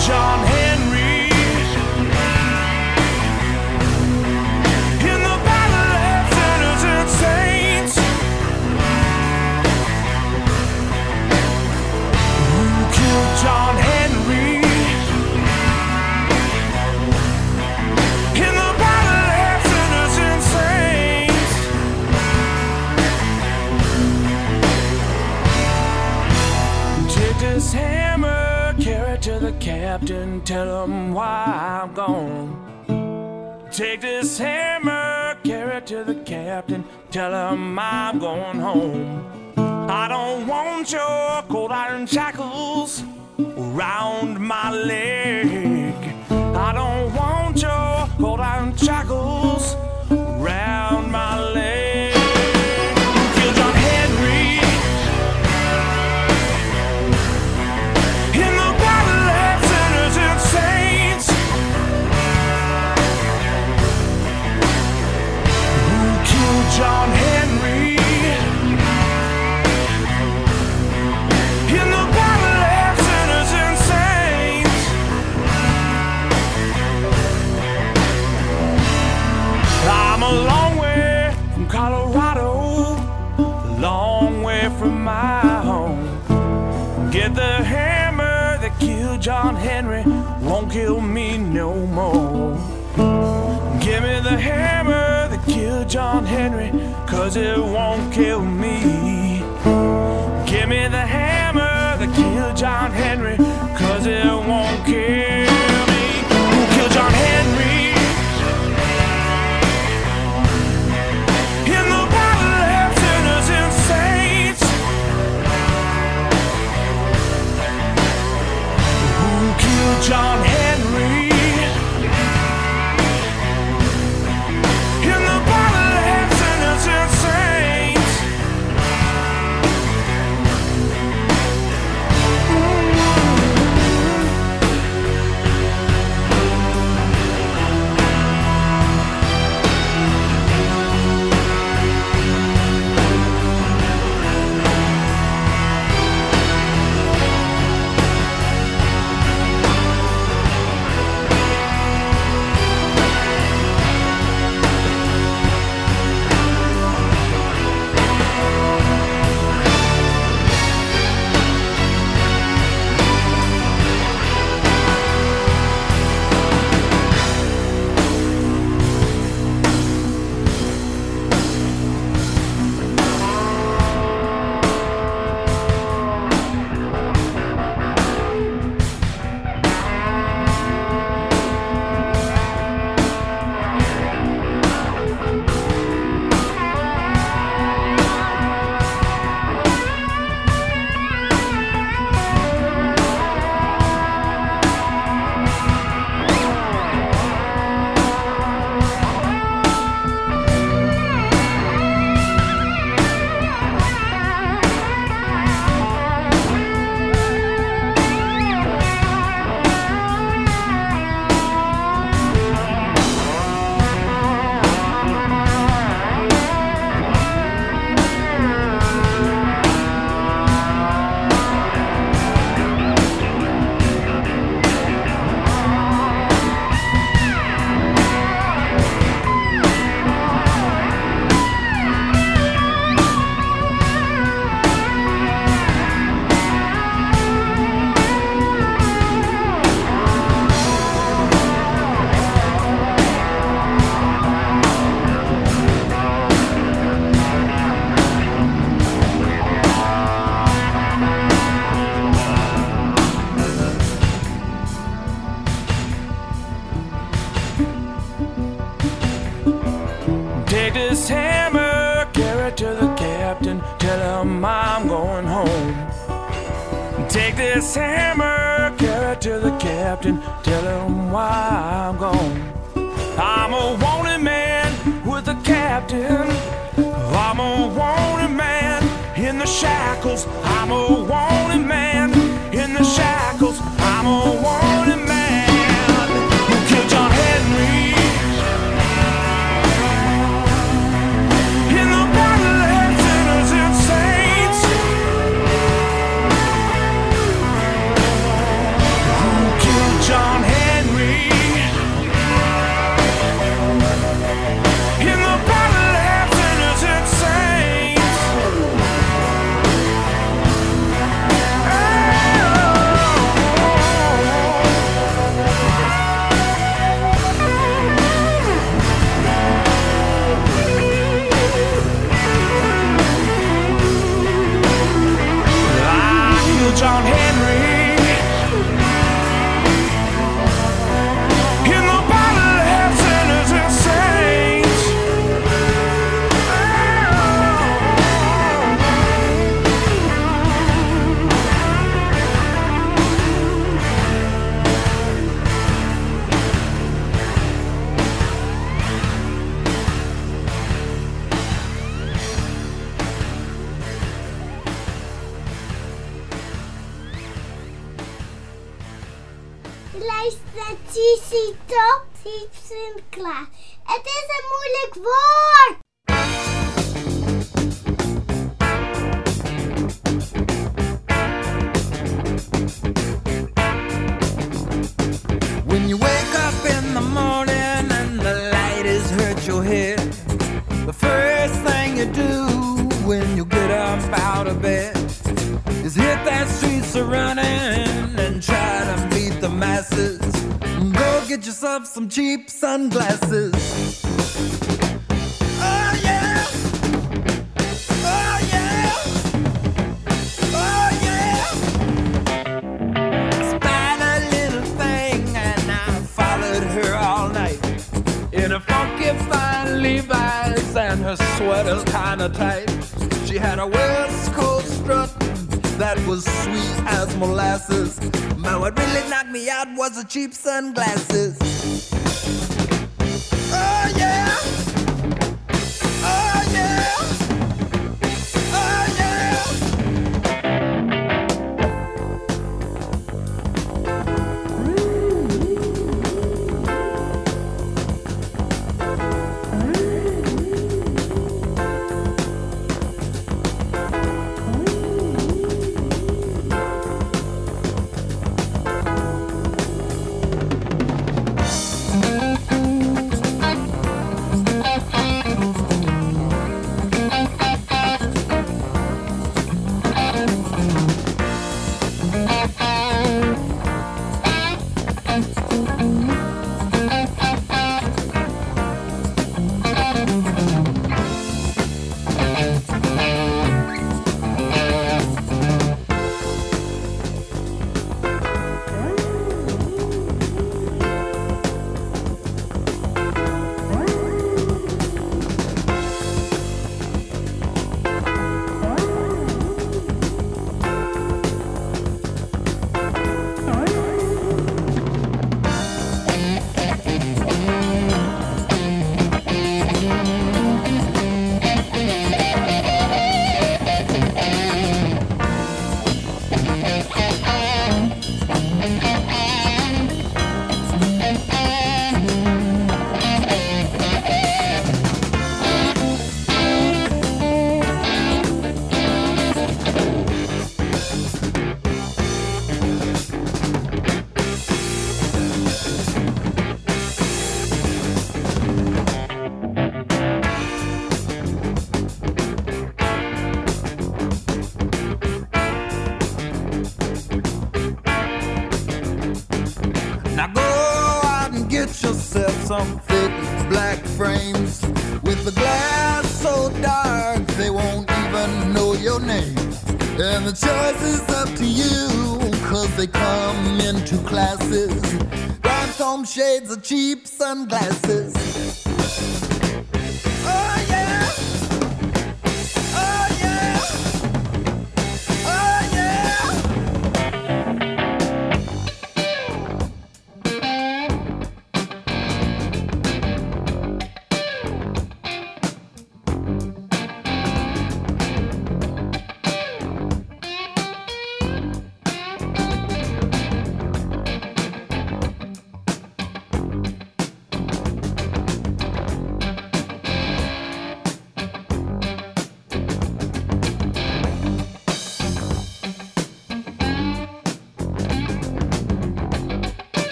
John Henry in the battle of sinners and saints. Who killed John captain, tell him why I'm gone. Take this hammer, carry it to the captain, tell him I'm going home. I don't want your cold iron shackles around my leg. I don't want your cold iron shackles around my leg. Kill me no more. Give me the hammer that killed John Henry, cause it won't kill me. Give me the hammer that killed John Henry, metal kind of tight. She had a West Coast strut that was sweet as molasses. But what really knocked me out was the cheap sunglasses.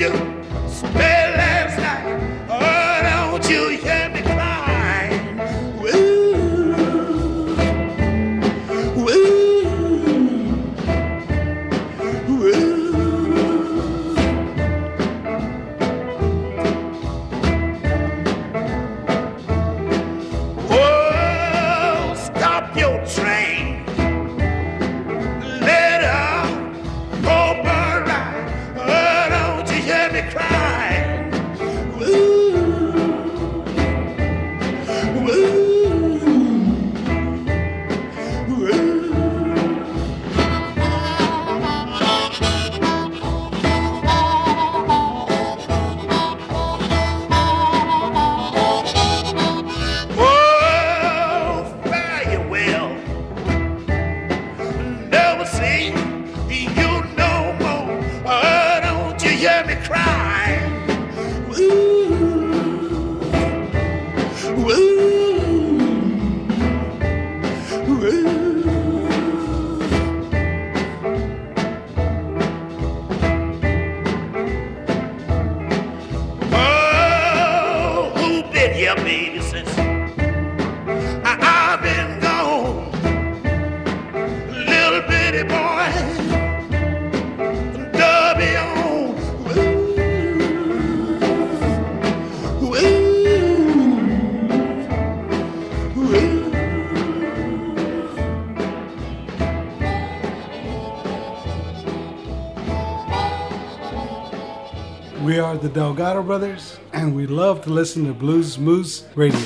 dear the Delgado Brothers, and we love to listen to Blues Moose Radio.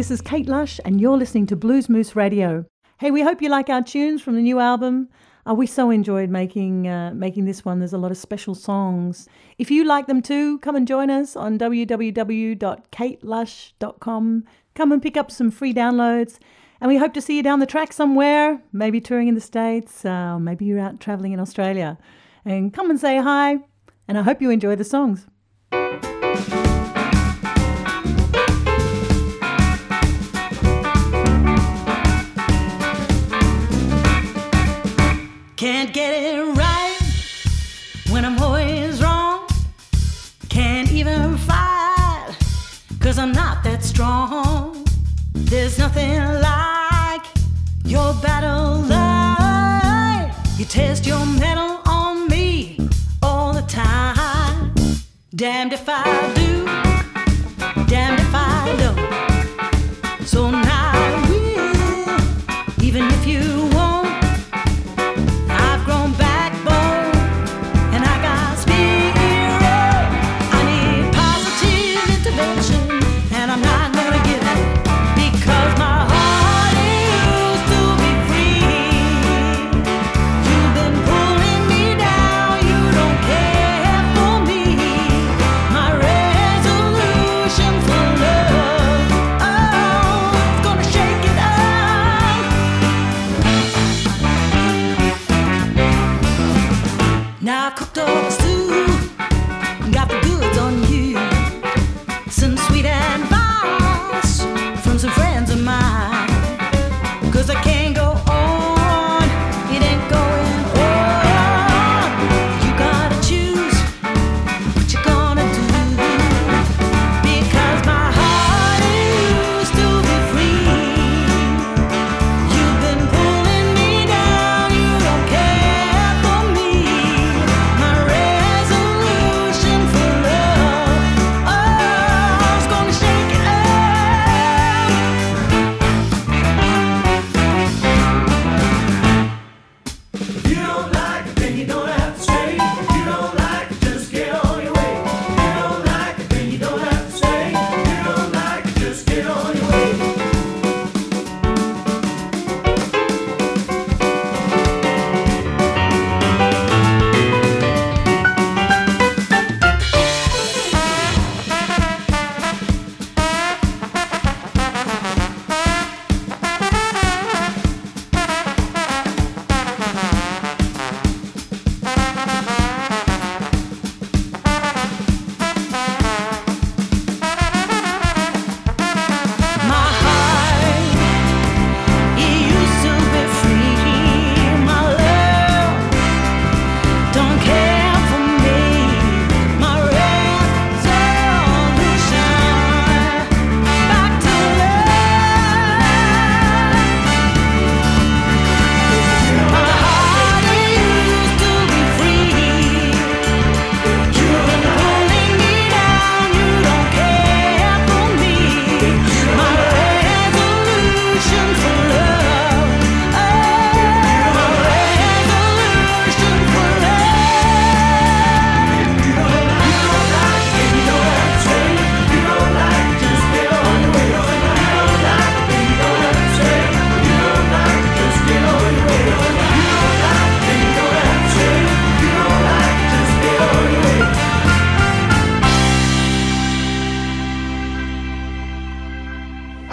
this is Kate Lush, and you're listening to Blues Moose Radio. Hey, we hope you like our tunes from the new album. Uh, we so enjoyed making uh, making this one. There's a lot of special songs. If you like them too, come and join us on www.katelush.com. Come and pick up some free downloads, and we hope to see you down the track somewhere. Maybe touring in the states, uh, maybe you're out traveling in Australia, and come and say hi. And I hope you enjoy the songs. Can't get it right when I'm always wrong. Can't even fight, cause I'm not that strong. There's nothing like your battle line. You test your mettle on me all the time. Damned if I.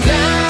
down.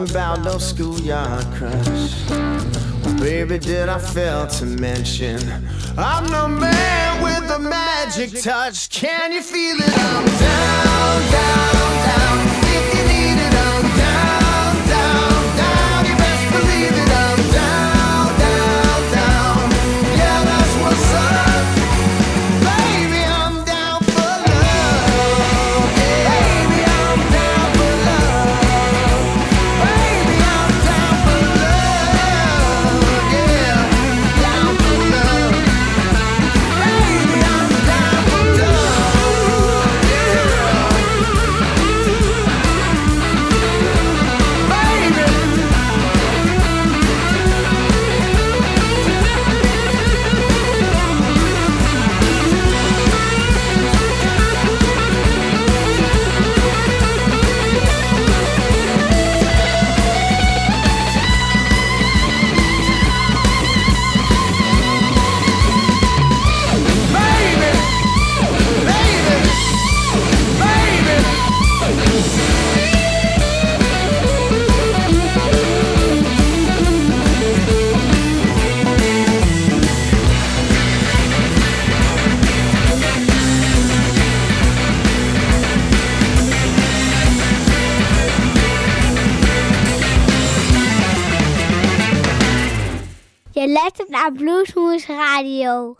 talking about no schoolyard crush. Well, baby, did I fail to mention? I'm the man with the magic touch. Can you feel it? I'm down, down, down. Je luistert naar Bluesmoes Radio.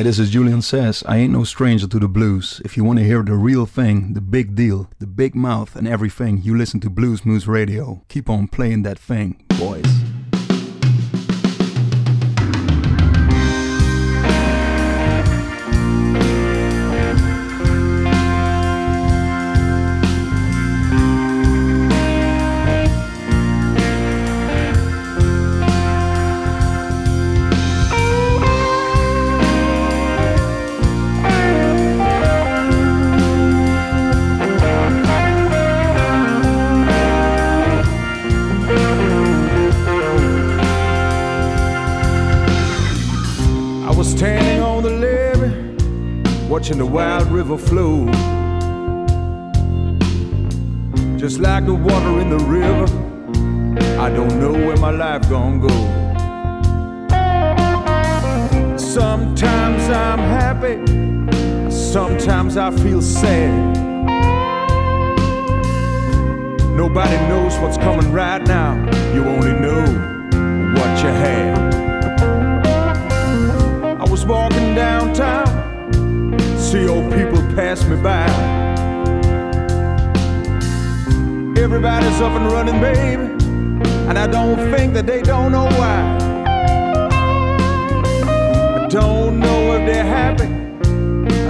Hi, this is Julian Sas. I ain't no stranger to the blues. If you want to hear the real thing, the big deal, the big mouth, and everything, you listen to Blues Moose Radio. Keep on playing that thing, boys. Watching the wild river flow. Just like the water in the river, I don't know where my life gonna go. Sometimes I'm happy, sometimes I feel sad. Nobody knows what's coming right now, you only know what you had. I was walking downtown, see old people pass me by. Everybody's up and running, baby, and I don't think that they don't know why. I don't know if they're happy,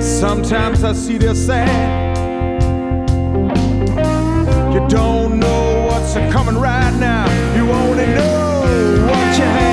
sometimes I see they're sad. You don't know what's coming right now, you only know what you had.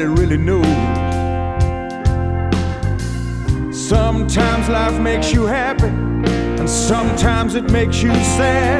Nobody really knows. Sometimes life makes you happy, and sometimes it makes you sad.